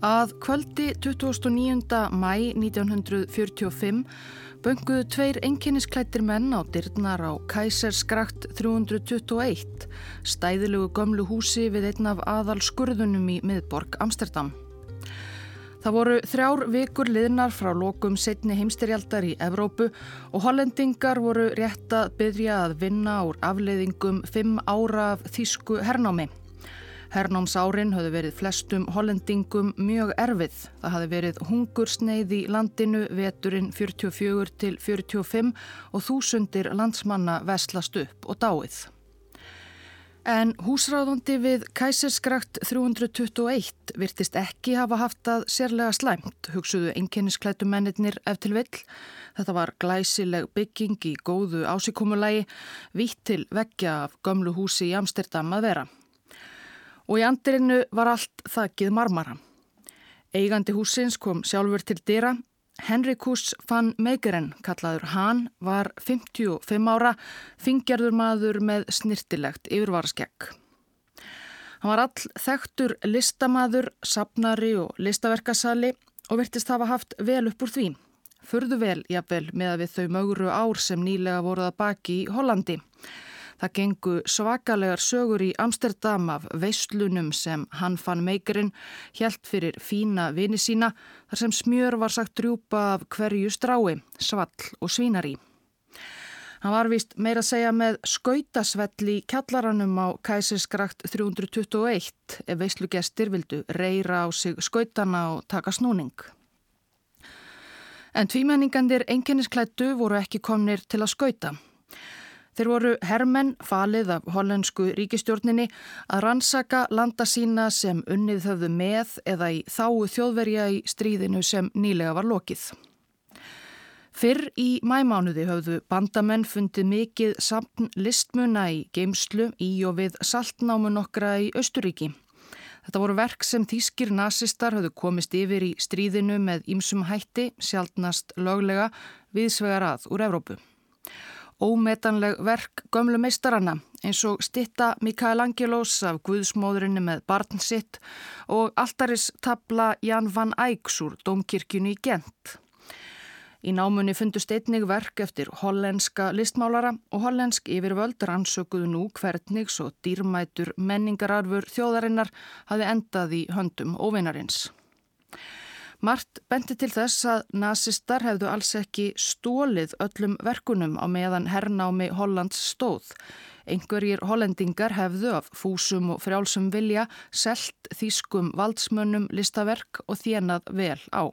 Að kvöldi 29. mæ 1945 bönguðu tveir enginnisklættir menn á dyrnar á Kæsersgrakt 321, stæðilegu gömlu húsi við einn af aðal skurðunum í miðborg Amsterdam. Það voru þrjár vikur liðnar frá lokum setni heimstyrjaldar í Evrópu og hollendingar voru rétt að byrja að vinna úr afleiðingum fimm ára af þýsku hernámi. Hernámsárin höfðu verið flestum hollendingum mjög erfið. Það hafði verið hungursneið í landinu veturinn 44 til 45 og þúsundir landsmanna veslast upp og dáið. En húsráðundi við Kæserskrakt 321 virtist ekki hafa haft að sérlega slæmt, hugsuðu einkennisklætu mennir ef til vill. Þetta var glæsileg bygging í góðu ásíkumulagi, vitt til veggja af gömlu húsi í Amsterdam að vera og í andirinu var allt þakkið marmara. Eigandi húsins kom sjálfur til dýra. Henrikus van Meigeren, kallaður Han, var 55 ára, fingjarður maður með snirtilegt yfirvaraskegg. Hann var all þekktur listamaður, sapnari og listaverkasali og virtist hafa haft vel upp úr því. Furðu vel, jafnvel, með að við þau möguru ár sem nýlega voruða baki í Hollandi. Það gengu svakalegar sögur í Amsterdam af veislunum sem hann fann meikurinn hjælt fyrir fína vini sína þar sem smjör var sagt drjúpa af hverju strái, svall og svínarí. Hann var vist meira að segja með skautasvell í kjallaranum á Kæsirskrakt 321 ef veislugestir vildu reyra á sig skautana og taka snúning. En tvímenningandir enginnisklættu voru ekki komnir til að skauta. Þeir voru hermenn falið af hollensku ríkistjórninni að rannsaka landa sína sem unnið höfðu með eða í þáu þjóðverja í stríðinu sem nýlega var lokið. Fyrr í mæmánuði höfðu bandamenn fundið mikið samt listmuna í geimslu í og við saltnámun okkra í Östuríki. Þetta voru verk sem þýskir nazistar höfðu komist yfir í stríðinu með ýmsum hætti, sjálfnast löglega, viðsvegar að úr Evrópu ómetanleg verk gömlu meistaranna eins og stitta Mikael Angelos af Guðsmóðurinni með barn sitt og alltaris tabla Jan van Eycks úr Dómkirkjunu í Gent. Í námunni fundust einnig verk eftir hollenska listmálara og hollensk yfirvöld rannsökuðu nú hvernig svo dýrmætur menningararfur þjóðarinnar hafi endað í höndum óvinarins. Mart benti til þess að nazistar hefðu alls ekki stólið öllum verkunum á meðan hernámi Hollands stóð. Einhverjir hollendingar hefðu af fúsum og frjálsum vilja selt þýskum valdsmönnum listaverk og þjenað vel á.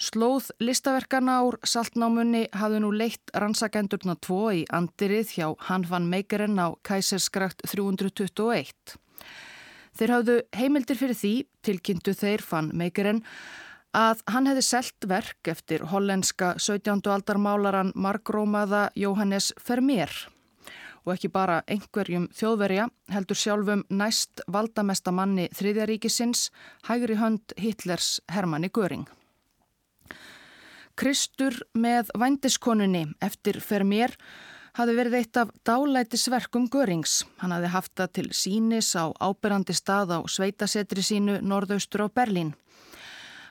Slóð listaverkana úr saltnámunni hafðu nú leitt rannsakendurna tvo í andirið hjá Hanfan Meikerinn á Kæserskrakt 321. Þeir hafðu heimildir fyrir því, tilkynntu þeir fann meikurinn, að hann hefði selt verk eftir hollenska 17. aldarmálaran margrómaða Jóhannes Vermeer og ekki bara einhverjum þjóðverja heldur sjálfum næst valdamesta manni þriðjaríkisins hægri hönd Hitlers Hermanni Göring. Kristur með vændiskonunni eftir Vermeer hafði verið eitt af dálætisverkum Görings. Hann hafði haft það til sínis á áberandi stað á sveitasetri sínu norðaustur á Berlín.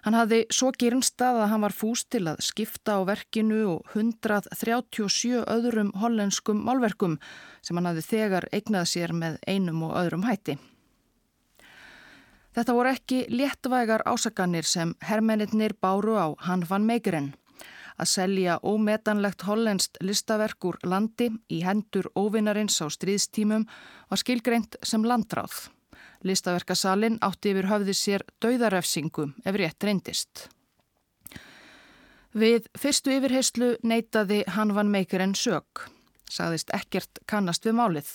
Hann hafði svo gyrnstað að hann var fúst til að skipta á verkinu og 137 öðrum hollenskum málverkum sem hann hafði þegar eignað sér með einum og öðrum hætti. Þetta voru ekki léttvægar ásakanir sem herrmennir báru á hann vann meigurinn að selja ómetanlegt hollenskt listaverk úr landi í hendur óvinnarins á stríðstímum var skilgreint sem landráð. Listaverkasalinn átti yfir höfði sér dauðarefsingu ef rétt reyndist. Við fyrstu yfirheyslu neytaði hann vann meikir en sög, sagðist ekkert kannast við málið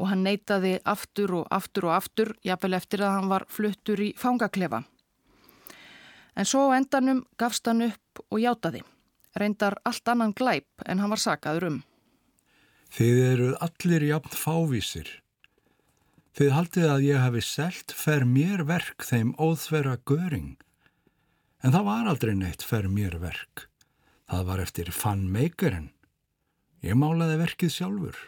og hann neytaði aftur og aftur og aftur jafnvel eftir að hann var fluttur í fangaklefa. En svo endanum gafst hann upp og hjátaði reyndar allt annan glæp en hann var sakaður um. Þið eruð allir jafn fávísir. Þið haldið að ég hafi selt fer mér verk þeim óþverra göring. En það var aldrei neitt fer mér verk. Það var eftir fann meikarinn. Ég málaði verkið sjálfur.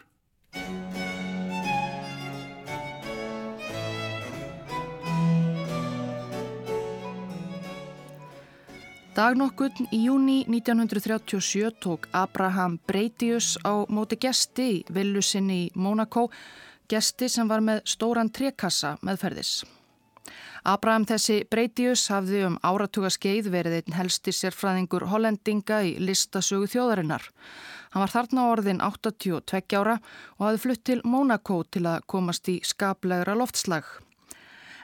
Dagnokkurn í júni 1937 tók Abraham Breitius á móti gesti í villusinni í Monaco, gesti sem var með stóran trekassa meðferðis. Abraham þessi Breitius hafði um áratuga skeið verið einn helsti sérfræðingur hollendinga í listasögu þjóðarinnar. Hann var þarna orðin 82 ára og hafði flutt til Monaco til að komast í skaplegra loftslag.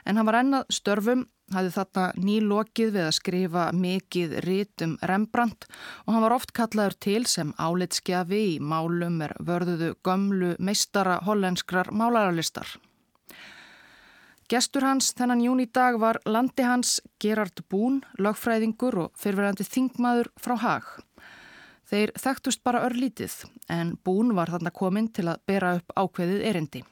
En hann var ennað störfum hafði þarna nýlokið við að skrifa mikið rit um Rembrandt og hann var oft kallaður til sem álitskjafi í málum er vörðuðu gömlu meistara hollenskrar málararlistar. Gestur hans þennan júni dag var landi hans Gerard Bún, lögfræðingur og fyrverandi þingmaður frá Haag. Þeir þekktust bara örlítið en Bún var þarna komin til að bera upp ákveðið erindi.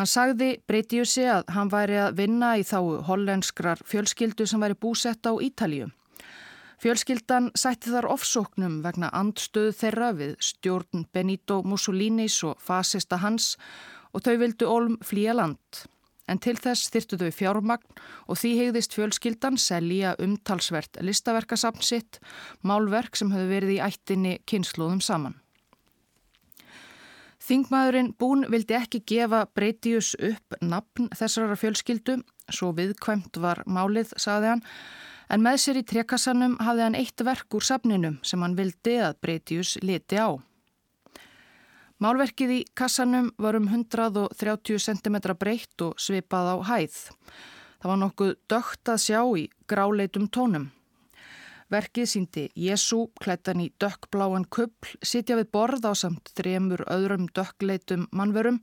Hann sagði Breitiusi að hann væri að vinna í þá hollenskrar fjölskyldu sem væri búsett á Ítalju. Fjölskyldan sætti þar ofsóknum vegna andstöðu þeirra við stjórn Benito Mussolinis og fasista hans og þau vildu olm flýja land. En til þess þyrtu þau fjármagn og því hegðist fjölskyldan selja umtalsvert listaverkasapn sitt, málverk sem höfðu verið í ættinni kynsluðum saman. Þingmaðurinn Bún vildi ekki gefa Breitius upp nafn þessara fjölskyldu, svo viðkvæmt var málið, saði hann, en með sér í trekassanum hafði hann eitt verk úr safninum sem hann vildi að Breitius leti á. Málverkið í kassanum var um 130 cm breytt og svipað á hæð. Það var nokkuð dögt að sjá í gráleitum tónum. Verkið síndi Jésu, klættan í dökkbláan kuppl, sitja við borð á samt þremur öðrum dökkleitum mannverum.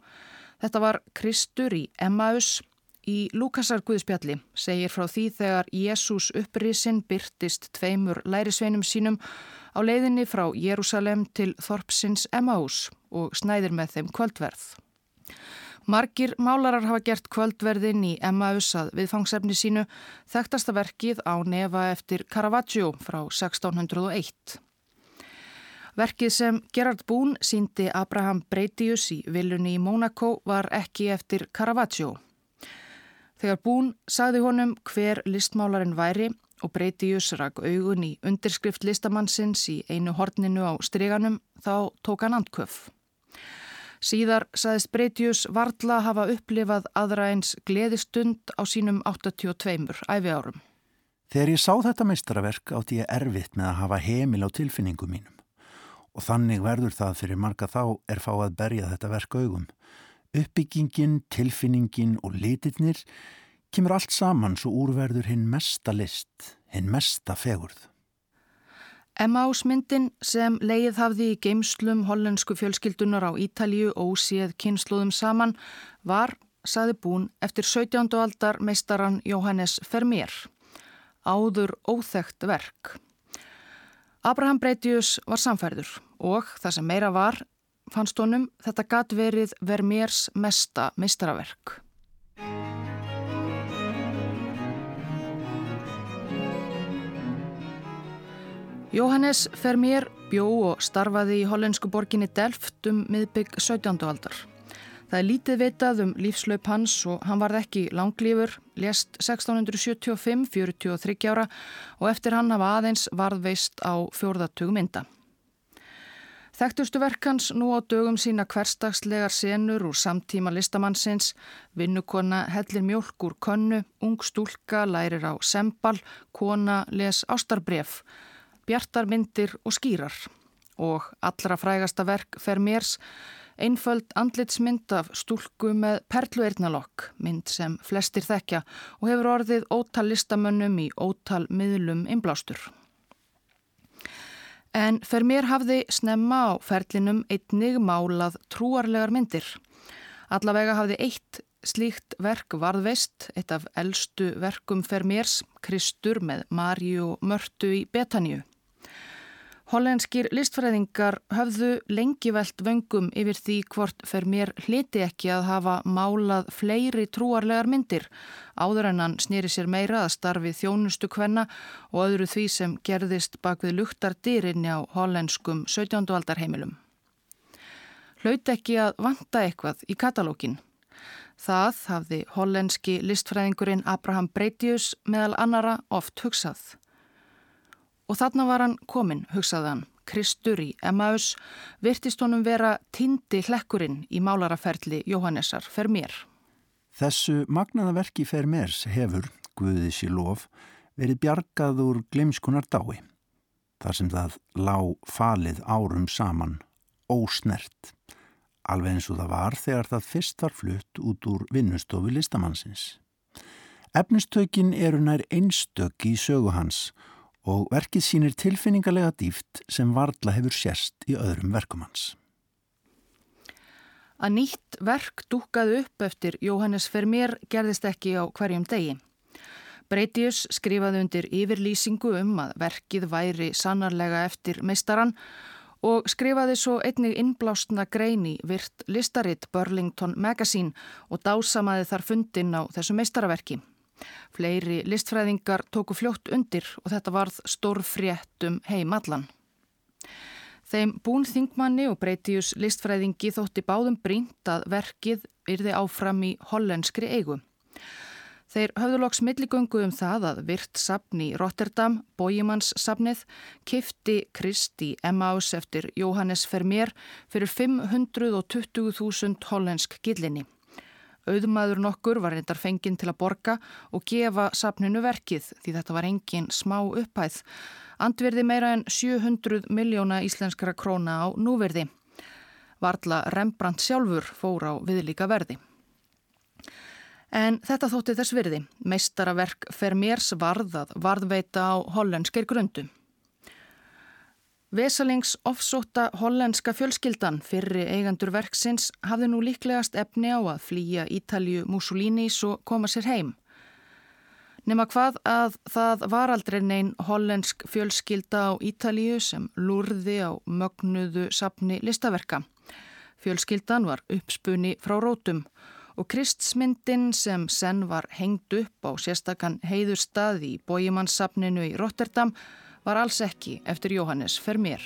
Þetta var Kristur í Emmaus. Í Lukasar Guðspjalli segir frá því þegar Jésús upprisinn byrtist tveimur lærisveinum sínum á leiðinni frá Jérúsalem til Þorpsins Emmaus og snæðir með þeim kvöldverð. Margir málarar hafa gert kvöldverðin í Emmaus að viðfangsefni sínu þekktasta verkið á nefa eftir Caravaggio frá 1601. Verkið sem Gerard Boone síndi Abraham Breitius í villunni í Monaco var ekki eftir Caravaggio. Þegar Boone sagði honum hver listmálarinn væri og Breitius rak augun í undirskrift listamannsins í einu horninu á stryganum þá tók hann andköf. Síðar saðist Breitius Varla hafa upplifað aðra eins gleðistund á sínum 82 æfi árum. Þegar ég sá þetta meistaraverk átti ég erfitt með að hafa heimil á tilfinningum mínum og þannig verður það fyrir marga þá er fá að berja þetta verk augum. Uppbyggingin, tilfinningin og litirnir kemur allt saman svo úrverður hinn mesta list, hinn mesta fegurð. Emmausmyndin sem leið hafði í geimslum hollensku fjölskyldunar á Ítalju og séð kynsluðum saman var, saði búin, eftir 17. aldar meistaran Jóhannes Vermeer. Áður óþægt verk. Abraham Breitius var samfærður og það sem meira var, fannst honum þetta gatt verið Vermeers mesta meistaraverk. Jóhannes Vermeer bjó og starfaði í hollensku borginni Delft um miðbygg 17. aldar. Það er lítið vitað um lífslaup hans og hann varð ekki langlífur, lést 1675, 43 ára og eftir hann hafa aðeins varðveist á fjórðatugum mynda. Þekktustu verkans nú á dögum sína hverstagslegar senur úr samtíma listamannsins, vinnukonna hellir mjölk úr könnu, ung stúlka lærir á sembal, kona les ástarbref, bjartar myndir og skýrar og allra frægasta verk fer mérs einföld andlitsmynd af stúlku með perlueirnalokk, mynd sem flestir þekkja og hefur orðið ótal listamönnum í ótal miðlum inblástur. En fer mér hafði snemma á ferlinum einnig málað trúarlegar myndir. Allavega hafði eitt slíkt verk varðveist, eitt af eldstu verkum fer mérs, Kristur með Marju Mörtu í Betaníu. Hollenskir listfræðingar höfðu lengi velt vöngum yfir því hvort fer mér hliti ekki að hafa málað fleiri trúarlegar myndir áður en hann snýri sér meira að starfi þjónustu kvenna og öðru því sem gerðist bak við luktardýrinni á hollenskum 17. aldarheimilum. Hlaut ekki að vanta eitthvað í katalókin. Það hafði hollenski listfræðingurinn Abraham Breitius meðal annara oft hugsað. Og þarna var hann komin, hugsaði hann. Kristur í Emmaus virtist honum vera tindi hlekkurinn í málaraferli Jóhannesar Fermér. Þessu magnaða verki Fermérs hefur, Guðið sér lof, verið bjargað úr glemskunar dái. Þar sem það lág falið árum saman, ósnert. Alveg eins og það var þegar það fyrst var flutt út úr vinnustofu listamannsins. Efnistökin eru nær einstök í sögu hans og verkið sínir tilfinningarlega dýft sem varðla hefur sérst í öðrum verkum hans. Að nýtt verk dúkaði upp eftir Jóhannes Vermeer gerðist ekki á hverjum degi. Breitius skrifaði undir yfirlýsingu um að verkið væri sannarlega eftir meistaran og skrifaði svo einnig innblásna grein í virt listaritt Burlington Magazine og dásamaði þar fundin á þessu meistaraverki. Fleiri listfræðingar tóku fljótt undir og þetta varð stórfréttum heimallan. Þeim bún þingmanni og breytius listfræðingi þótti báðum brínt að verkið yrði áfram í hollenskri eigu. Þeir höfðu loks milligöngu um það að virt sapn í Rotterdam, Bójimanns sapnið, kifti Kristi Emmaus eftir Jóhannes Vermeer fyrir 520.000 hollensk gillinni. Auðmaður nokkur var reyndar fenginn til að borga og gefa sapninu verkið því þetta var engin smá upphæð. Andverði meira en 700 miljóna íslenskara króna á núverði. Varðla Rembrandt sjálfur fór á viðlíka verði. En þetta þótti þess virði. Meistaraverk fer mérs varðað varðveita á hollenskir grundu. Vesalings ofsóta hollenska fjölskyldan fyrri eigandur verksins hafði nú líklegast efni á að flýja Ítalju Mussolinis og koma sér heim. Nefna hvað að það var aldrei neinn hollensk fjölskylda á Ítalju sem lúrði á mögnuðu sapni listaverka. Fjölskyldan var uppspunni frá rótum og Kristsmyndin sem senn var hengt upp á sérstakann heiðurstaði í bójimannssapninu í Rotterdam var alls ekki eftir Jóhannes Vermeer.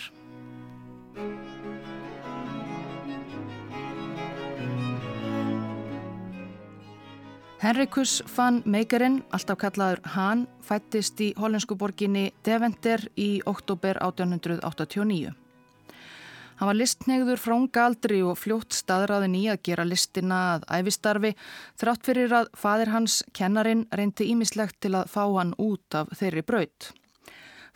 Henrikus van Meegeren, alltaf kallaður Han, fættist í hollensku borginni Deventer í oktober 1889. Hann var listnegður frá unga aldri og fljótt staðræðin í að gera listina að æfistarfi þrátt fyrir að fadir hans, kennarin, reyndi ímislegt til að fá hann út af þeirri braut.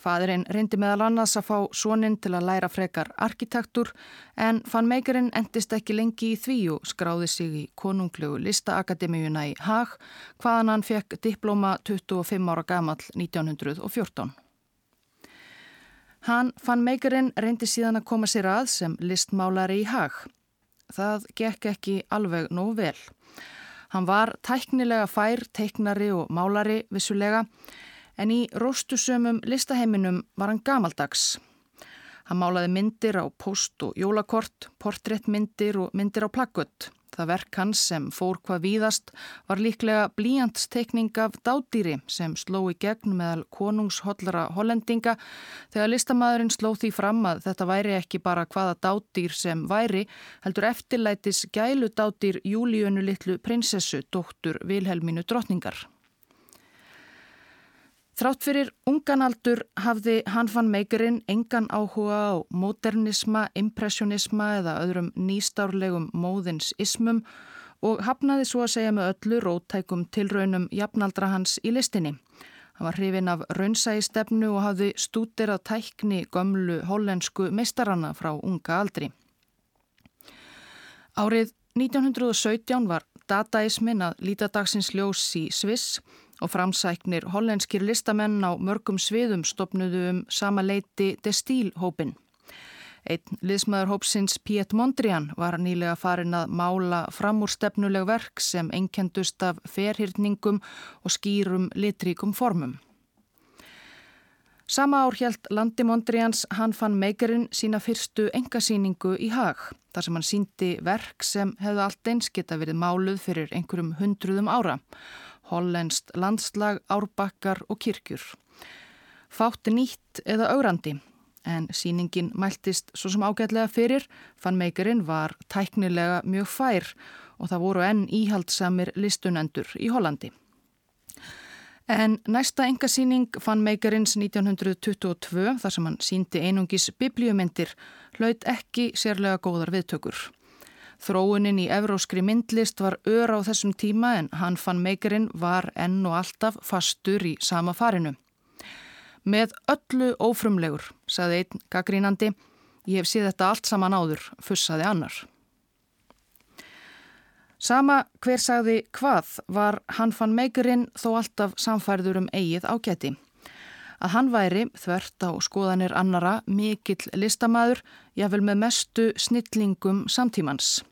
Fadurinn reyndi meðal annars að fá soninn til að læra frekar arkitektur en fann meikarinn endist ekki lengi í því og skráði sig í konunglegu listaakademíuna í Haag hvaðan hann fekk diplóma 25 ára gamal 1914. Hann fann meikarinn reyndi síðan að koma sér að sem listmálari í Haag. Það gekk ekki alveg nóg vel. Hann var tæknilega fær, teiknari og málari vissulega en í róstusömum listaheiminum var hann gamaldags. Hann málaði myndir á post og jólakort, portréttmyndir og myndir á plakkut. Það verk hans sem fór hvað víðast var líklega blíjantstekning af dádýri sem sló í gegn meðal konungshollara hollendinga þegar listamæðurinn sló því fram að þetta væri ekki bara hvaða dádýr sem væri heldur eftirlætis gælu dádýr Júlíunu litlu prinsessu, dóttur Vilhelmínu drotningar. Þrátt fyrir unganaldur hafði Hanfan Meigerinn engan áhuga á modernisma, impressionisma eða öðrum nýstárlegum móðins ismum og hafnaði svo að segja með öllu róttækum tilraunum jafnaldra hans í listinni. Hann var hrifin af raunsægistefnu og hafði stútir að tækni gömlu hollensku meistarana frá unga aldri. Árið 1917 var dataismin að lítadagsins ljós í Sviss og framsæknir hollenskir listamenn á mörgum sviðum stopnuðu um sama leiti Destíl-hópin. Einn liðsmaður hópsins Piet Mondrian var nýlega farin að mála framúrstefnuleg verk sem einkendust af ferhyrningum og skýrum litríkum formum. Sama ár hjælt Landi Mondrians hann fann meikarinn sína fyrstu engasýningu í hag, þar sem hann síndi verk sem hefðu allt eins geta verið máluð fyrir einhverjum hundruðum ára hollenskt landslag, árbakkar og kirkjur. Fátti nýtt eða augrandi, en síningin mæltist svo sem ágætlega fyrir, fann meikarinn var tæknilega mjög fær og það voru enn íhaldsamir listunendur í Hollandi. En næsta engasýning fann meikarins 1922 þar sem hann síndi einungis biblíumyndir hlaut ekki sérlega góðar viðtökur. Þróunin í evróskri myndlist var ör á þessum tíma en hann fann meikarinn var enn og alltaf fastur í sama farinu. Með öllu ófrumlegur, saði einn gaggrínandi, ég hef séð þetta allt saman áður, fussaði annar. Sama hver sagði hvað var hann fann meigurinn þó alltaf samfærður um eigið ágæti. Að hann væri, þvert á skoðanir annara, mikill listamæður, jáfnvel með mestu snillingum samtímans.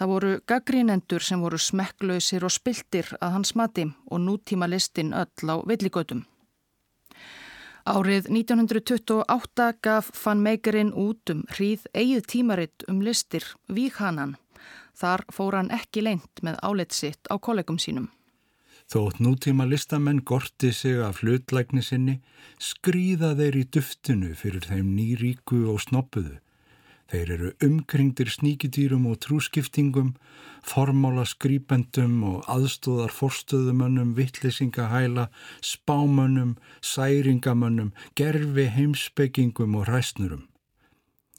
Það voru gaggrínendur sem voru smekklausir og spiltir að hans mati og nútíma listin öll á villigötum. Árið 1928 gaf fann meigurinn út um hríð eigið tímaritt um listir Víkhanan Þar fór hann ekki leint með áleitt sitt á kollegum sínum. Þótt nútíma listamenn gorti sig af hlutlækni sinni, skrýða þeir í duftinu fyrir þeim nýríku og snoppuðu. Þeir eru umkringdir sníkitýrum og trúskiptingum, formála skrýpendum og aðstóðar forstöðumönnum, vittlýsingahæla, spámönnum, særingamönnum, gerfi heimsbyggingum og hræsnurum.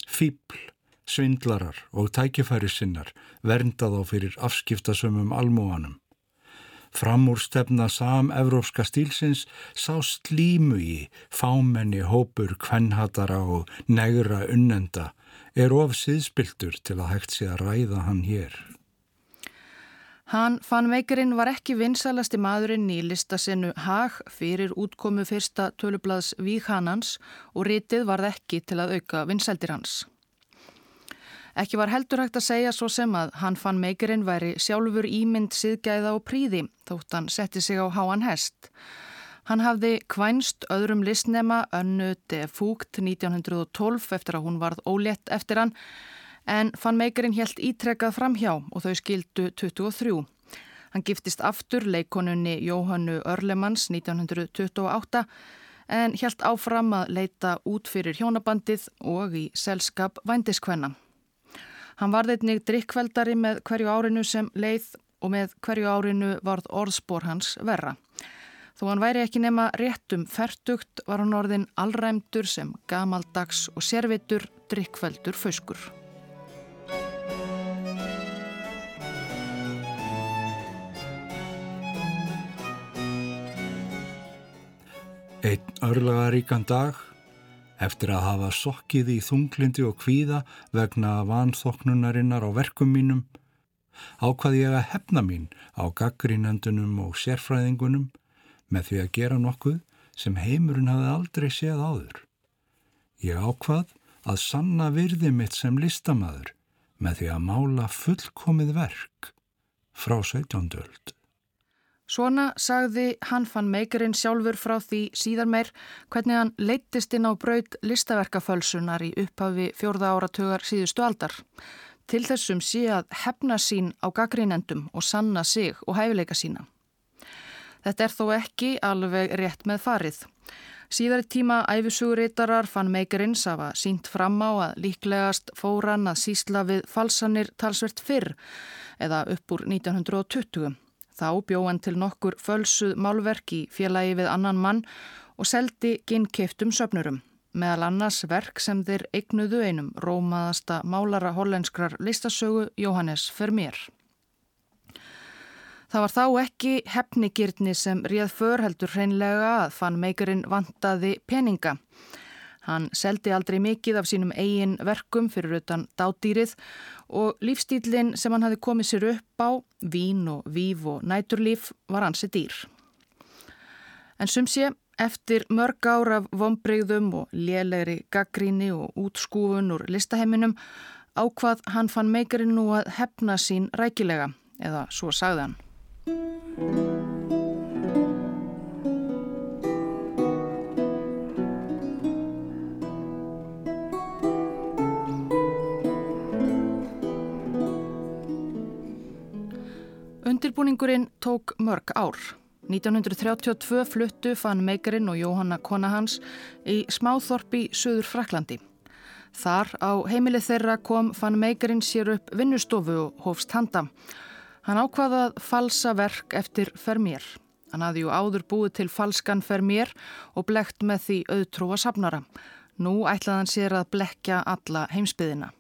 Fýbl, svindlarar og tækifæri sinnar verndað á fyrir afskiptasömmum almóanum. Framúr stefna sam-evrópska stílsins sá slímu í fámenni hópur kvennhatara og negra unnenda er of síðspiltur til að hægt sé að ræða hann hér. Hann fann veikurinn var ekki vinsalasti maðurinn í listasinu Hag fyrir útkomu fyrsta tölublaðs Víkhanans og rítið var ekki til að auka vinsældir hans. Ekki var heldur hægt að segja svo sem að hann fann meikirinn væri sjálfur ímynd siðgæða og príði þótt hann setti sig á háan hest. Hann hafði kvænst öðrum listnema önnu de Fúgt 1912 eftir að hún varð ólétt eftir hann en fann meikirinn helt ítrekkað framhjá og þau skildu 23. Hann giftist aftur leikonunni Jóhannu Örlemanns 1928 en helt áfram að leita út fyrir hjónabandið og í selskap vændiskvenna. Hann varð einnig drikkveldari með hverju árinu sem leið og með hverju árinu varð orðspor hans verra. Þó hann væri ekki nema réttum ferdugt var hann orðin allræmdur sem gamaldags og sérvitur drikkveldur föskur. Einn örlagaríkan dag Eftir að hafa sokkið í þunglindi og kvíða vegna vanþoknunarinnar á verkum mínum, ákvaði ég að hefna mín á gaggrínendunum og sérfræðingunum með því að gera nokkuð sem heimurinn hafi aldrei séð áður. Ég ákvað að sanna virði mitt sem listamæður með því að mála fullkomið verk frá 17. öld. Svona sagði hann fann meikarinn sjálfur frá því síðar meir hvernig hann leittist inn á braud listaverkafölsunar í upphafi fjórða áratögar síðustu aldar. Til þessum sé að hefna sín á gaggrínendum og sanna sig og hæfileika sína. Þetta er þó ekki alveg rétt með farið. Síðar í tíma æfisuguritarar fann meikarinn safa sínt fram á að líklegast fóran að sísla við falsanir talsvert fyrr eða upp úr 1920. Þá bjóðan til nokkur fölsuð málverk í félagi við annan mann og seldi ginnkeftum söpnurum. Meðal annars verk sem þeir eignuðu einum rómaðasta málara hollenskrar listasögu Jóhannes Vermeer. Það var þá ekki hefnigirni sem réð förheldur hreinlega að fann meikarinn vantaði peninga. Hann seldi aldrei mikið af sínum eigin verkum fyrir utan dádýrið og lífstílinn sem hann hafi komið sér upp á, vín og víf og næturlíf, var hansi dýr. En sum sé, eftir mörg ár af vonbreyðum og lélegri gaggríni og útskúfun úr listaheiminum, ákvað hann fann meikarinn nú að hefna sín rækilega, eða svo sagði hann. Undirbúningurinn tók mörg ár. 1932 fluttu fann Meikarinn og Jóhanna kona hans í smáþorpi Suður Fraklandi. Þar á heimilið þeirra kom fann Meikarinn sér upp vinnustofu og hófst handa. Hann ákvaðað falsa verk eftir Fermér. Hann hafði jú áður búið til falskan fer mér og blekt með því auðtrúa sapnara. Nú ætlaði hann sér að blekja alla heimsbyðina.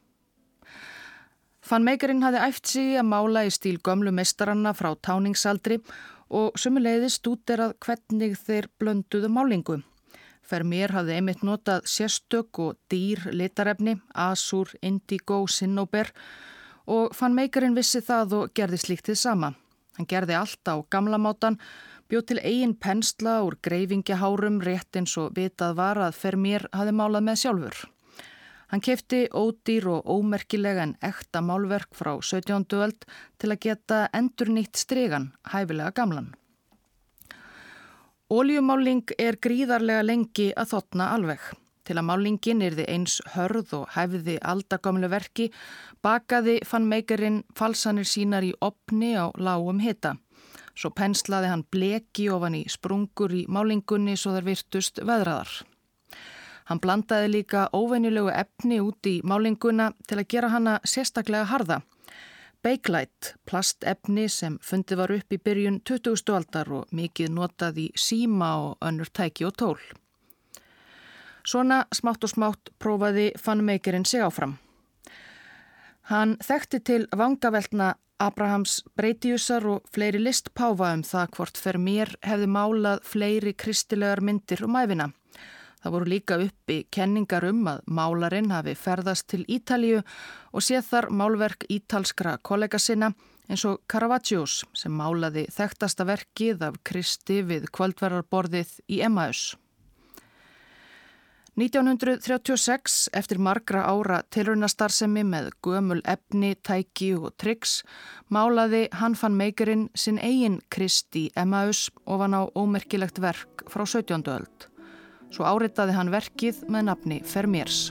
Fann meikarinn hafði æft sig að mála í stíl gömlu mestaranna frá táningsaldri og sumuleiðist út er að hvernig þeir blönduðu málingu. Fer mér hafði einmitt notað sérstök og dýr litarefni, asur, indigo, sinnóber og fann meikarinn vissi það og gerði slíkt þið sama. Hann gerði allt á gamla mátan, bjóð til eigin pensla úr greifingahárum rétt eins og vitað var að fer mér hafði málað með sjálfur. Hann kefti ódýr og ómerkilega en ekta málverk frá 17. öld til að geta endur nýtt stregan, hæfilega gamlan. Óljumáling er gríðarlega lengi að þotna alveg. Til að málingin er þið eins hörð og hæfiði aldagamlu verki, bakaði fann meikarinn falsanir sínar í opni á lágum hita. Svo penslaði hann bleki ofan í sprungur í málingunni svo þar virtust veðraðar. Hann blandaði líka óvenjulegu efni út í málinguna til að gera hana sérstaklega harða. Bakelite, plastefni sem fundi var upp í byrjun 20. aldar og mikið notað í síma og önnur tæki og tól. Svona smátt og smátt prófaði fannmeikerinn sig áfram. Hann þekkti til vangaveltna Abrahams breytiusar og fleiri listpáfa um það hvort fer mér hefði málað fleiri kristilegar myndir um æfina. Það voru líka uppi kenningar um að málarinn hafi ferðast til Ítalju og séð þar málverk ítalskra kollega sinna eins og Caravaggios sem málaði þekktasta verkið af Kristi við kvöldverðarborðið í Emmaus. 1936, eftir margra ára tilrunastarðsemi með gömul efni, tæki og triks, málaði hann fann meikerinn sinn eigin Kristi Emmaus og var ná ómerkilegt verk frá 17. öld. Svo áritaði hann verkið með nafni Fermiers.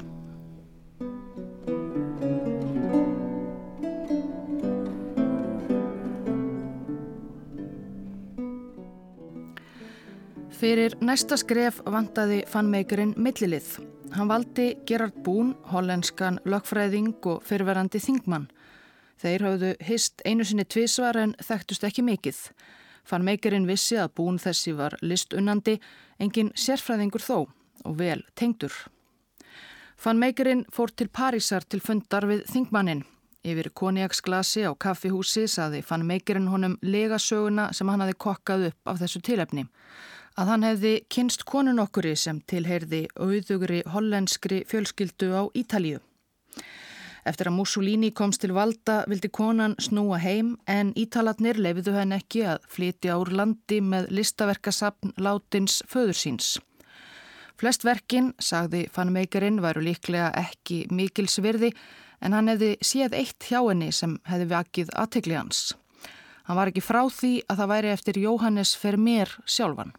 Fyrir næsta skref vandaði fannmeikurinn millilið. Hann valdi Gerard Bún, hollenskan lögfræðing og fyrverandi þingmann. Þeir hafðu hist einu sinni tvísvar en þekktust ekki mikill. Fann meikerinn vissi að bún þessi var listunnandi, engin sérfræðingur þó og vel tengdur. Fann meikerinn fór til Parísar til fundar við þingmannin. Yfir koniaksglasi á kaffihúsi saði fann meikerinn honum legasöguna sem hann hafi kokkað upp af þessu tilefni. Að hann hefði kynst konun okkuri sem tilheyrði auðugri hollenskri fjölskyldu á Ítalíu. Eftir að Mussolini komst til valda vildi konan snúa heim en ítalatnir lefiðu henn ekki að flytja úr landi með listaverkasapn látins föðursíns. Flest verkin, sagði fannmeikarinn, væru líklega ekki mikilsvirði en hann hefði séð eitt hjá henni sem hefði vakið aðtegli hans. Hann var ekki frá því að það væri eftir Jóhannes Fermér sjálfan.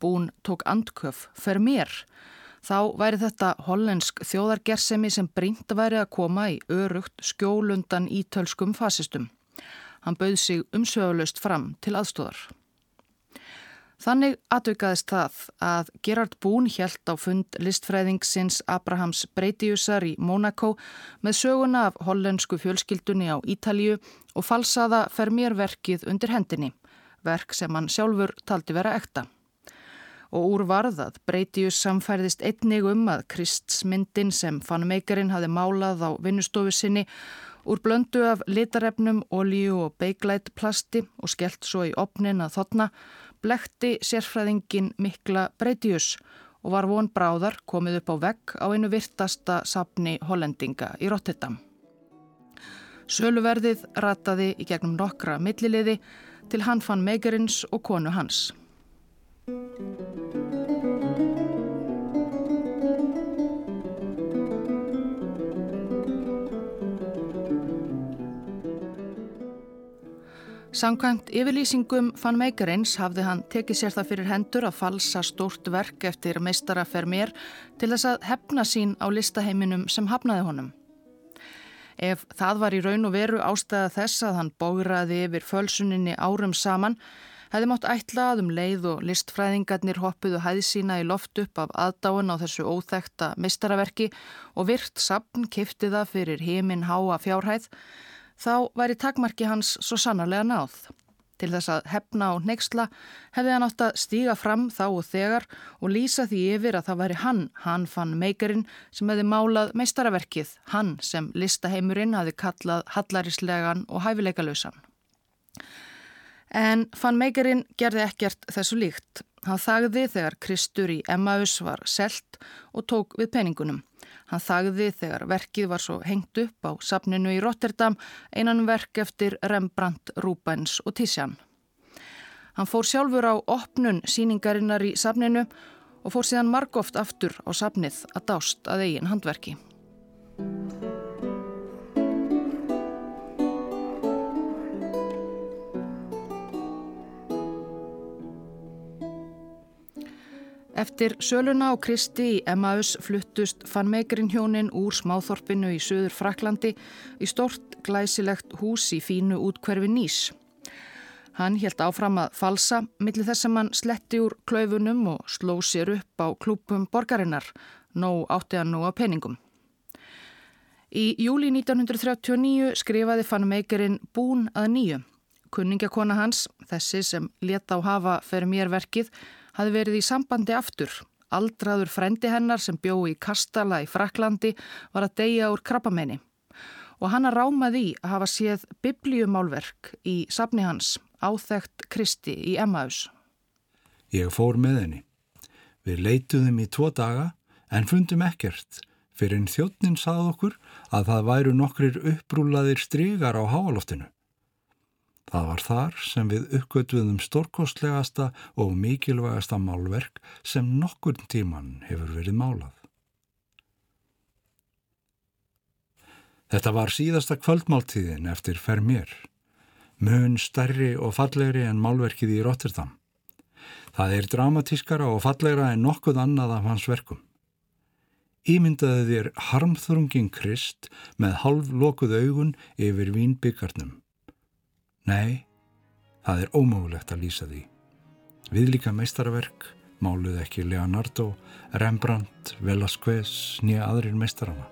Bún tók andköf Fermér Þá væri þetta hollensk þjóðargersemi sem brínt væri að koma í örugt skjólundan ítölskum fasistum. Hann bauð sig umsögulegst fram til aðstóðar. Þannig atvikaðist það að Gerard Bún hjælt á fund listfræðingsins Abrahams Breitiusar í Monaco með söguna af hollensku fjölskyldunni á Ítalju og falsaða fer mér verkið undir hendinni, verk sem hann sjálfur taldi vera ekta og úr varðað breytius samfærðist einnig um að Kristsmyndin sem fannumeikarin hafi málað á vinnustofu sinni úr blöndu af litarefnum, olíu og beiglætt plasti og skellt svo í opnin að þotna, blekti sérfræðingin mikla breytius og var von bráðar komið upp á vegg á einu virtasta sapni hollendinga í Rotterdam. Söluverðið rataði í gegnum nokkra milliliði til hann fann meikarins og konu hans. Samkvæmt yfirlýsingum fann meikarins hafði hann tekið sér það fyrir hendur að falsa stórt verk eftir meistara Fermér til þess að hefna sín á listaheiminum sem hafnaði honum. Ef það var í raun og veru ástæða þess að hann bógraði yfir fölsuninni árum saman, hefði mótt ætla að um leið og listfræðingarnir hoppuðu hæði sína í loft upp af aðdáin á þessu óþekta meistaraverki og virt sapn kiftiða fyrir heiminn háa fjárhæð, þá væri takmarki hans svo sannarlega náð. Til þess að hefna og neyksla hefði hann átt að stíga fram þá og þegar og lýsa því yfir að það væri hann, hann fann meikarinn sem hefði málað meistaraverkið, hann sem listaheimurinn hafi kallað hallarislegan og hæfileikalausan. En fann meikarinn gerði ekkert þessu líkt. Hann þagði þegar Kristur í Emmaus var selt og tók við peningunum. Hann þagði þegar verkið var svo hengt upp á sapninu í Rotterdam einan verk eftir Rembrandt, Rubens og Tissjan. Hann fór sjálfur á opnun síningarinnar í sapninu og fór síðan margóft aftur á sapnið að dást að eigin handverki. Eftir söluna á Kristi í Emmaus fluttust fann megrinn hjónin úr smáþorpinu í söður Fraklandi í stort glæsilegt hús í fínu útkverfi Nýs. Hann helt áfram að falsa millir þess að mann sletti úr klaufunum og sló sér upp á klúpum borgarinnar, nóg átti nú á peningum. Í júli 1939 skrifaði fann megrinn Bún að nýju. Kunningakona hans, þessi sem leta á hafa fyrir mér verkið, hafi verið í sambandi aftur. Aldraður frendi hennar sem bjó í Kastala í Fraklandi var að deyja úr krabbamenni og hann að rámaði í að hafa séð biblíumálverk í safni hans áþægt Kristi í Emmaus. Ég fór með henni. Við leituðum í tvo daga en fundum ekkert fyrir en þjóttnin sað okkur að það væru nokkrir upprúlaðir strygar á háaloftinu. Það var þar sem við uppgötuðum stórkostlegasta og mikilvægasta málverk sem nokkur tíman hefur verið málað. Þetta var síðasta kvöldmáltíðin eftir Fermér, mun stærri og fallegri en málverkið í Rotterdam. Það er dramatískara og fallegra en nokkuð annað af hans verkum. Ímyndaði þér harmþrungin Krist með halv lokuð augun yfir vínbyggarnum. Nei, það er ómögulegt að lýsa því. Við líka meistaraverk máluð ekki Leonardo, Rembrandt, Velasquez, nýja aðrir meistarana.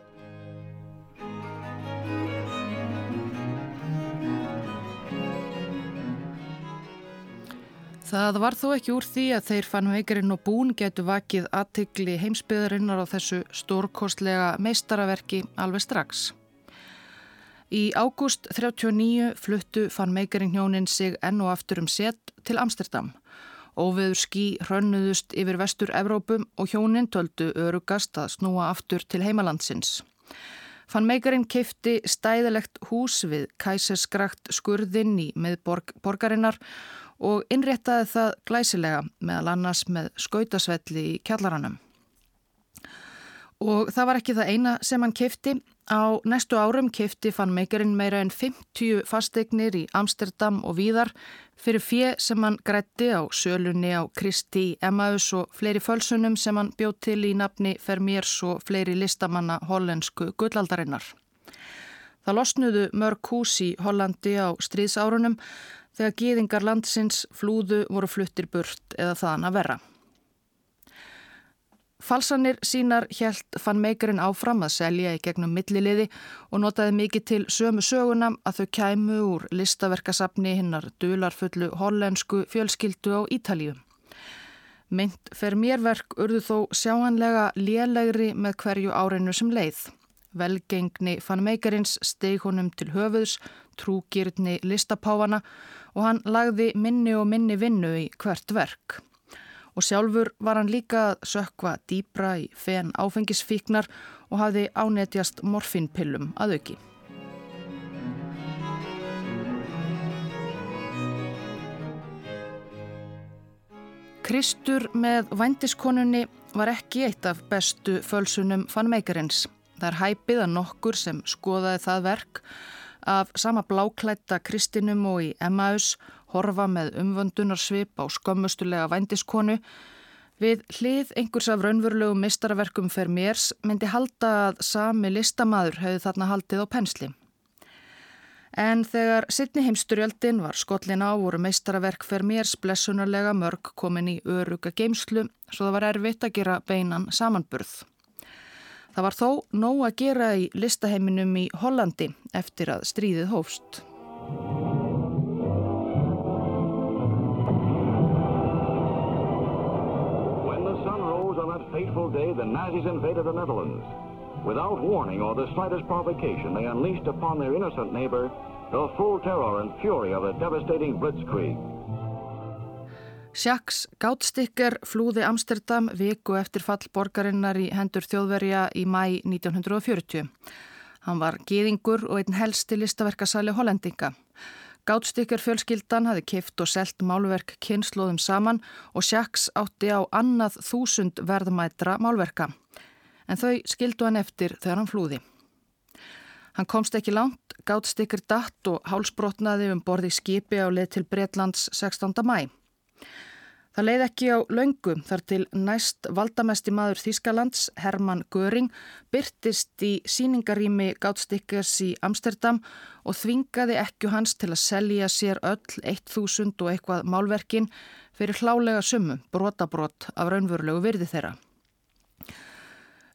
Það var þó ekki úr því að þeir fann veikarinn og bún getu vakið aðtikli heimsbyðarinnar á þessu stórkostlega meistaraverki alveg strax. Í ágúst 39 fluttu fann meikaring hjónin sig enn og aftur um set til Amsterdam. Óveður skí hrönnuðust yfir vestur Evrópum og hjónin töldu örugast að snúa aftur til heimalandsins. Fann meikaring keifti stæðilegt hús við kæserskrakt skurðinn í miðborg borgarinnar og innréttaði það glæsilega meðal annars með skautasvelli í kjallaranum. Og það var ekki það eina sem hann kefti. Á næstu árum kefti fann meikarinn meira en 50 fasteignir í Amsterdam og Víðar fyrir fjö sem hann grætti á sölunni á Kristi Emmaus og fleiri fölsunum sem hann bjóð til í nafni Fermiers og fleiri listamanna hollensku gullaldarinnar. Það losnuðu mörg hús í Hollandi á stríðsárunum þegar gýðingar landsins flúðu voru fluttir burt eða þaðan að verra. Falsanir sínar hjælt fann meikarinn áfram að selja í gegnum milliliði og notaði mikið til sömu söguna að þau kæmu úr listaverkasafni hinnar dularfullu hollensku fjölskyldu á Ítalíu. Mynd fer mérverk urðu þó sjáanlega lélegri með hverju áreinu sem leið. Velgengni fann meikarins steg honum til höfuðs, trúgirni listapáfana og hann lagði minni og minni vinnu í hvert verk og sjálfur var hann líka að sökva dýbra í fen áfengisfíknar og hafði ánetjast morfinpillum að auki. Kristur með vændiskonunni var ekki eitt af bestu fölsunum fann meikarins. Það er hæpið að nokkur sem skoðaði það verk af sama bláklætta Kristinum og í Emmaus horfa með umvöndunarsvip á skömmustulega vændiskonu. Við hlið einhvers af raunverulegu mistaraverkum fer mérs myndi halda að sami listamaður hefði þarna haldið á pensli. En þegar sittni heimsturjöldin var skollin á voru meistaraverk fer mérs blessunarlega mörg komin í öruga geimslu svo það var erfitt að gera beinan samanburð. Það var þó nóg að gera í listaheiminum í Hollandi eftir að stríðið hófst. Fateful day, the Nazis invaded the Netherlands. Without warning or the slightest provocation, they unleashed upon their innocent neighbor the full terror and fury of a devastating blitzkrieg. Sjaks Gáttstikker flúði Amsterdam viku eftir fall borgarinnar í hendur þjóðverja í mæ 1940. Hann var gýðingur og einn helsti listaverkasæli hollendinga. Gáttstikker fjölskyldan hafi kift og selt málverk kynnslóðum saman og Sjaks átti á annað þúsund verðmætra málverka. En þau skildu hann eftir þegar hann flúði. Hann komst ekki langt, Gáttstikker datt og hálsbrotnaði um borði skipi á leið til Breitlands 16. mæ. Það leið ekki á laungu þar til næst valdamesti maður Þískalands, Hermann Göring, byrtist í síningarými Gáttstikkers í Amsterdam og þvingaði ekku hans til að selja sér öll 1000 og eitthvað málverkin fyrir hlálega sumu, brotabrot af raunvörulegu virði þeirra.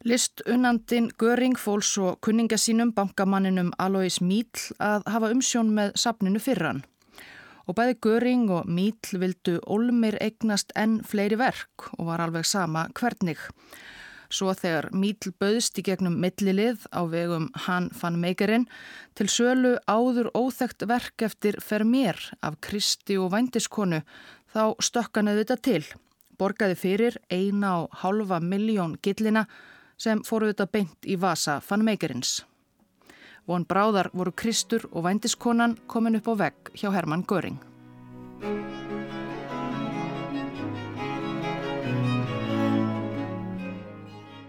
List unnandin Göring fóls og kunningasínum bankamanninum Alois Míl að hafa umsjón með sapninu fyrran og bæði Göring og Míl vildu Olmir eignast enn fleiri verk og var alveg sama hvernig. Svo þegar Míl bauðst í gegnum millilið á vegum hann fann meikarinn til sölu áður óþægt verk eftir Fermér af Kristi og Vændiskonu þá stökkanuði þetta til. Borgaði fyrir eina og halva miljón gillina sem fóru þetta beint í vasa fann meikarins. Von bráðar voru Kristur og vændiskonan komin upp á vegg hjá Hermann Göring.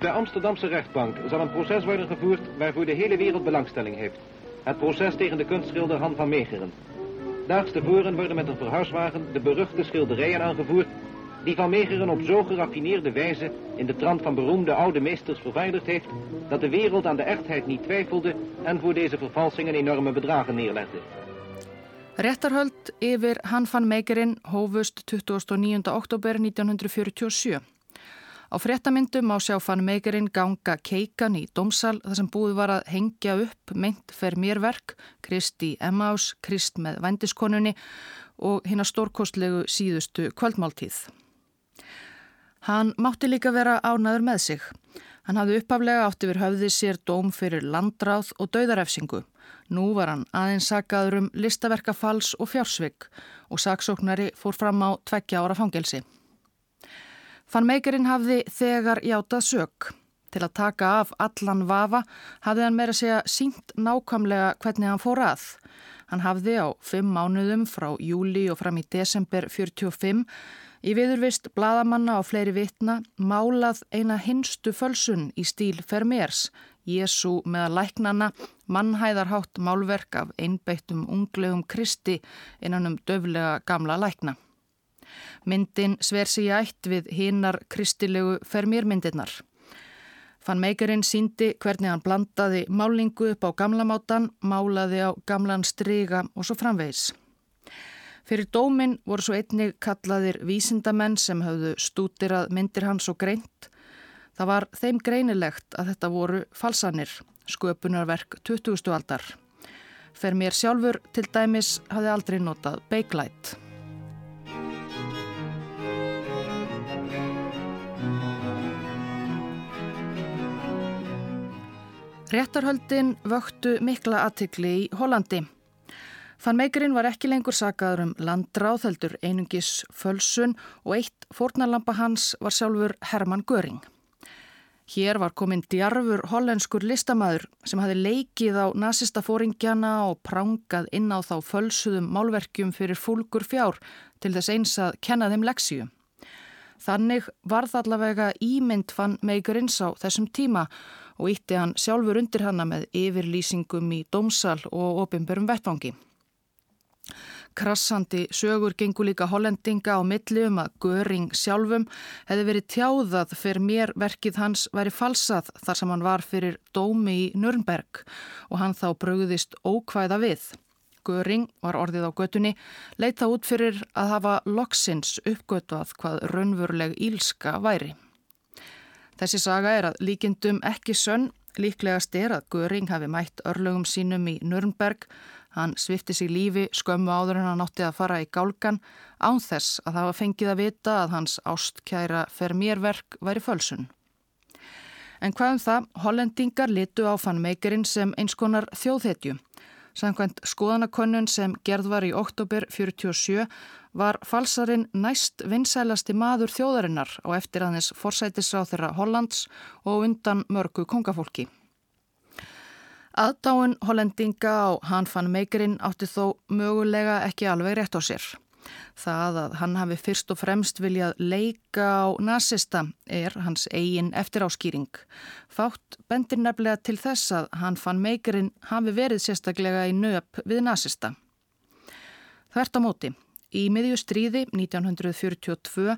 De Amsterdamse rechtbank zal een proces worden gevoerd waarvoor de hele wereld belangstelling heeft. Het proces tegen de kunstschilder Han van Meegeren. Daags tevoren worden met een verhuiswagen de beruchte schilderijen aangevoerd die Van Meegeren op zo geraffineerde wijze in de trant van beroemde oude meesters vervaardigd heeft, dat de wereld aan de echtheid niet twijfelde en voor deze vervalsingen enorme bedragen neerlegde. Réttarhöld yfir Han van Meekerinn hófust 29. oktober 1947. Á fréttamyndum á sjá Van Meekerinn ganga keikan í domsal þar sem búið var að hengja upp meint fer mér verk, Kristi Emmaus, Krist með vendiskonunni og hinn að stórkostlegu síðustu kvöldmáltíð. Hann mátti líka vera ánaður með sig. Hann hafði uppaflega átt yfir höfði sér dóm fyrir landráð og dauðarefsingu. Nú var hann aðeins sagaður um listaverkafals og fjársvig og saksóknari fór fram á tveggja ára fangelsi. Fann meikarinn hafði þegar játað sög. Til að taka af allan vafa hafði hann meira segja sínt nákvæmlega hvernig hann fór að. Hann hafði á fimm mánuðum frá júli og fram í desember 45 Í viðurvist bladamanna og fleiri vitna málað eina hinstu fölsun í stíl Fermers, Jésu meða læknana, mannhæðarhátt málverk af einbeittum unglegum kristi innan um döflega gamla lækna. Myndin sver sig ætt við hinnar kristilegu Fermérmyndirnar. Fann meikarinn síndi hvernig hann blandaði málingu upp á gamlamátan, málaði á gamlan stryga og svo framvegis. Fyrir dómin voru svo einnig kallaðir vísindamenn sem hafðu stútirað myndir hans og greint. Það var þeim greinilegt að þetta voru falsanir, sköpunarverk 20. aldar. Fer mér sjálfur til dæmis hafði aldrei notað Bakelite. Réttarhöldin vöktu mikla aðtikli í Hollandi. Fann meikurinn var ekki lengur sagaður um landráðheldur einungis fölsun og eitt fórnalampa hans var sjálfur Hermann Göring. Hér var kominn djarfur hollenskur listamæður sem hafi leikið á nazista fóringjana og prangað inn á þá fölsuðum málverkjum fyrir fólkur fjár til þess eins að kenna þeim leksíu. Þannig varð allavega ímynd fann meigurins á þessum tíma og ítti hann sjálfur undir hanna með yfirlýsingum í dómsal og ofinbörum vettvangi. Krassandi sögur gengur líka hollendinga á milli um að Göring sjálfum hefði verið tjáðað fyrir mér verkið hans væri falsað þar sem hann var fyrir dómi í Nürnberg og hann þá brögðist ókvæða við. Göring var orðið á götunni, leita út fyrir að hafa loksins uppgötvað hvað raunveruleg ílska væri. Þessi saga er að líkindum ekki sönn, líklegast er að Göring hafi mætt örlögum sínum í Nürnberg Hann svifti sig lífi skömmu áður en hann átti að fara í gálgan án þess að það var fengið að vita að hans ástkæra fer mér verk væri fölsun. En hvað um það, hollendingar litu á fannmeikerinn sem eins konar þjóðhetju. Samkvæmt skoðanakönnun sem gerð var í oktober 47 var falsarinn næst vinsælasti maður þjóðarinnar á eftir aðeins forsætisráð þeirra Hollands og undan mörgu kongafólki. Aðdáin hollendinga á hann fann meikerinn átti þó mögulega ekki alveg rétt á sér. Það að hann hafi fyrst og fremst viljað leika á nazista er hans eigin eftiráskýring. Fátt bendir nefnilega til þess að hann fann meikerinn hafi verið sérstaklega í nöp við nazista. Þvert á móti. Í miðjustríði 1942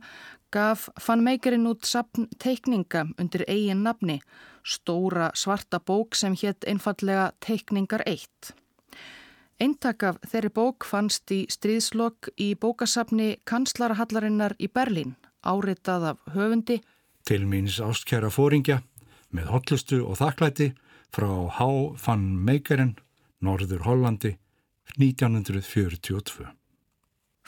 gaf fann meikerinn út sapn teikninga undir eigin nafni, stóra svarta bók sem hétt einfallega Teikningar 1. Eintak af þeirri bók fannst í stríðslokk í bókasapni Kanslarahallarinnar í Berlín, áritað af höfundi. Til míns ástkjara fóringja með hotlustu og þakklæti frá H. van Meikeren, Norður Hollandi, 1942.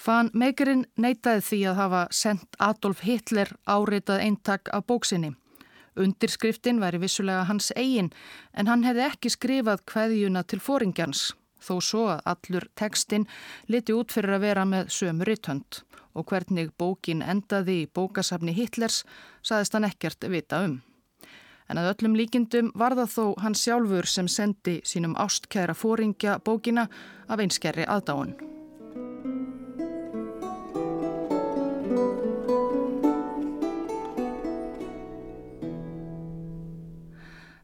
Van Meikerin neytaði því að hafa sendt Adolf Hitler áritað eintak af bóksinni. Undirskriftin væri vissulega hans eigin en hann hefði ekki skrifað hveðjuna til fóringjans þó svo að allur tekstinn liti út fyrir að vera með sömu rittönd og hvernig bókin endaði í bókasafni Hitlers saðist hann ekkert vita um. En að öllum líkindum var það þó hann sjálfur sem sendi sínum ástkæra fóringja bókina af einskerri aðdáun.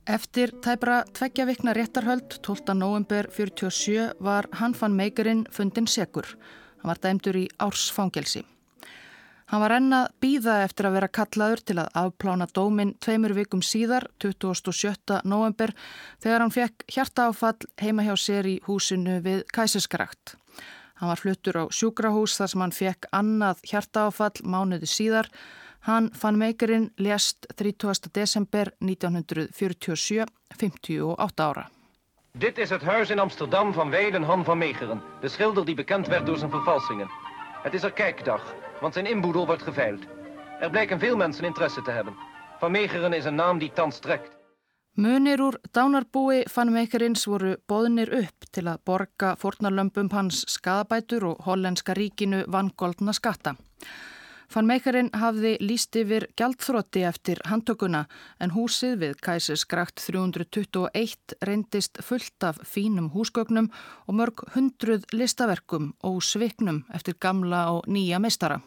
Eftir tæbra tveggja vikna réttarhöld 12. november 47 var hann fann meikurinn fundin segur. Hann var dæmdur í ársfangelsi. Hann var ennað býða eftir að vera kallaður til að afplána dómin tveimur vikum síðar, 27. november, þegar hann fekk hjartaáfall heima hjá sér í húsinu við Kæsiskrakt. Hann var fluttur á sjúkrahús þar sem hann fekk annað hjartaáfall mánuði síðar, Hann fann meikarinn lést 30. desember 1947, 58 ára. Dit is het huis in Amsterdam van Weiden Han van Meegeren, de schilder die bekend werd door zijn vervalsingen. Het is er kijkdag, want zijn inboedel wordt geveild. Er blijken veel mensen interesse te hebben. Van Meegeren is een naam die thans trekt. Munir úr dánarbúi fann meikarins voru boðnir upp til að borga fornarlömpum hans skadabætur og hollenska ríkinu vangoldna skatta. Fann meikarinn hafði líst yfir gjaldþrótti eftir handtökuna en húsið við kæsisgrakt 321 reyndist fullt af fínum húsgögnum og mörg hundruð listaverkum og sviknum eftir gamla og nýja meistara.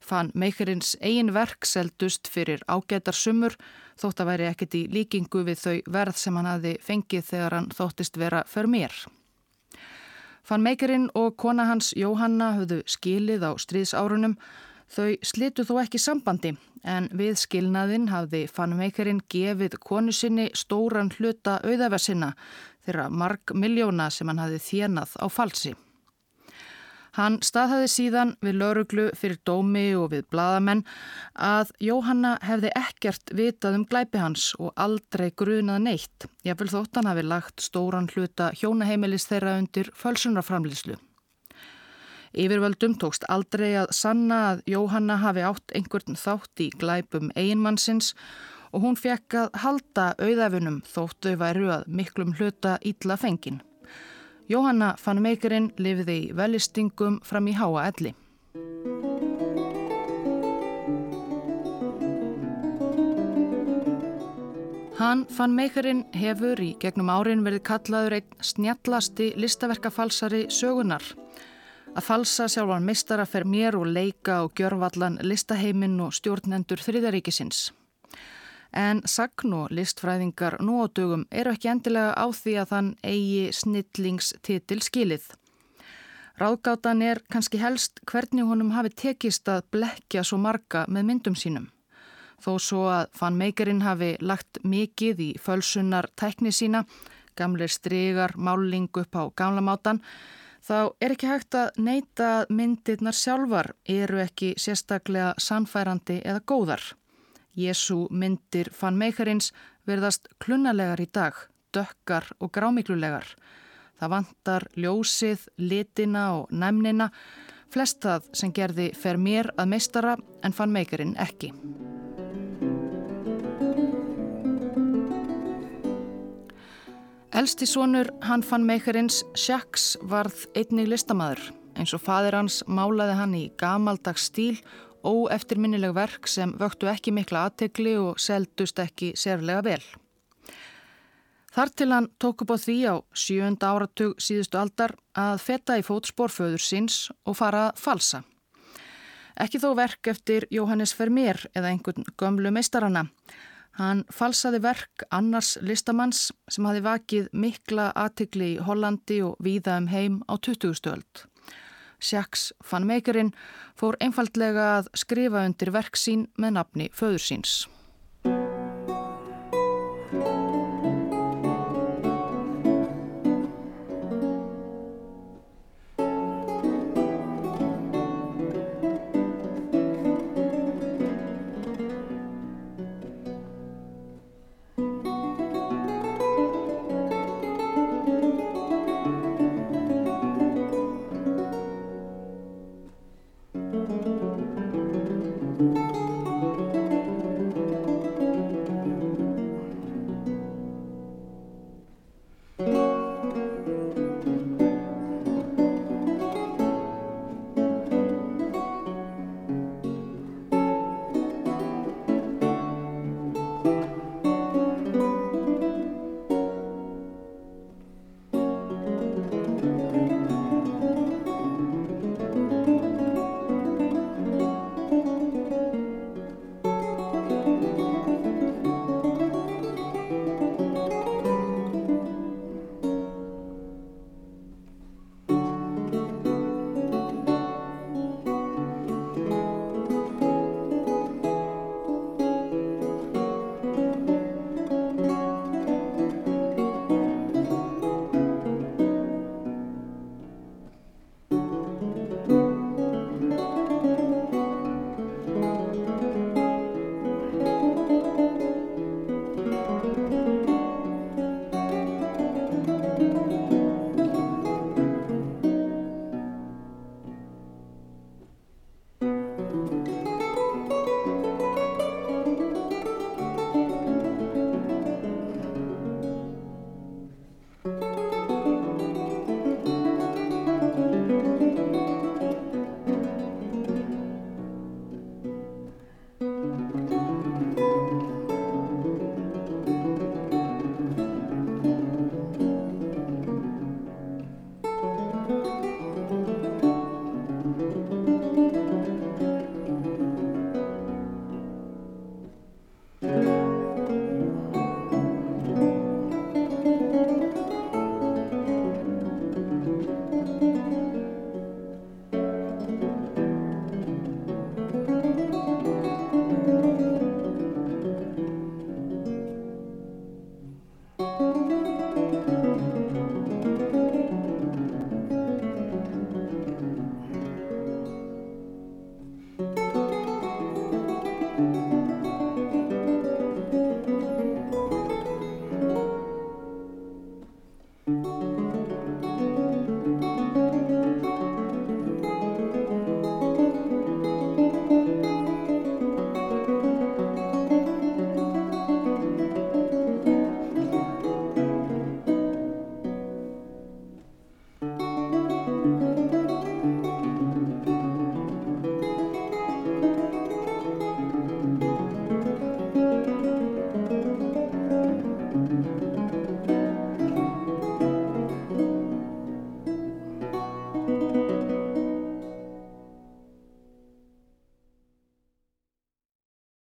Fann meikarins eigin verk seldust fyrir ágætar sumur þótt að væri ekkert í líkingu við þau verð sem hann hafi fengið þegar hann þóttist vera för mér. Fann meikarinn og kona hans Jóhanna höfðu skilið á stríðsárunum Þau slitu þó ekki sambandi en við skilnaðinn hafði fannmeikarinn gefið konu sinni stóran hluta auðaversinna þeirra marg miljóna sem hann hafði þjenað á falsi. Hann staðhaði síðan við lauruglu fyrir dómi og við bladamenn að Jóhanna hefði ekkert vitað um glæpi hans og aldrei grunað neitt. Ég vil þótt hann hafi lagt stóran hluta hjónaheimilis þeirra undir fölsunarframlýslu. Yfirvöldum tókst aldrei að sanna að Jóhanna hafi átt einhvern þátt í glæpum einmannsins og hún fekk að halda auðafunum þóttu væru að miklum hluta ítla fengin. Jóhanna fann meikarinn lifiði í velistingum fram í háa elli. Hann fann meikarinn hefur í gegnum árin verið kallaður einn snjallasti listaverkafalsari sögunar. Að falsa sjálfan mistara fer mér og leika og gjörvallan listaheimin og stjórnendur þriðaríkisins. En sagn og listfræðingar nú á dögum eru ekki endilega á því að þann eigi snillingstitil skilið. Ráðgátan er kannski helst hvernig honum hafi tekist að blekja svo marga með myndum sínum. Þó svo að fann meikarinn hafi lagt mikið í fölsunar tækni sína, gamleir strygar, máling upp á gamla mátan, þá er ekki hægt að neyta að myndirnar sjálfar eru ekki sérstaklega sannfærandi eða góðar. Jésu myndir fann meikarins verðast klunnalegar í dag, dökkar og grámiklulegar. Það vantar ljósið, litina og næmnina, flest það sem gerði fer mér að meistara en fann meikarinn ekki. Elsti sonur hann fann meikarins Sjaks varð einnig listamæður. Eins og fadir hans málaði hann í gamaldags stíl óeftirminnileg verk sem vöktu ekki mikla aðtegli og seldust ekki sérlega vel. Þar til hann tók upp á því á sjönda áratug síðustu aldar að feta í fótsporföður síns og fara að falsa. Ekki þó verk eftir Jóhannes Vermeer eða einhvern gömlu meistarana. Hann falsaði verk annars listamanns sem hafi vakið mikla aðtegli í Hollandi og víða um heim á 20. stöld. Sjaks fann meikurinn fór einfaldlega að skrifa undir verk sín með nafni föður síns.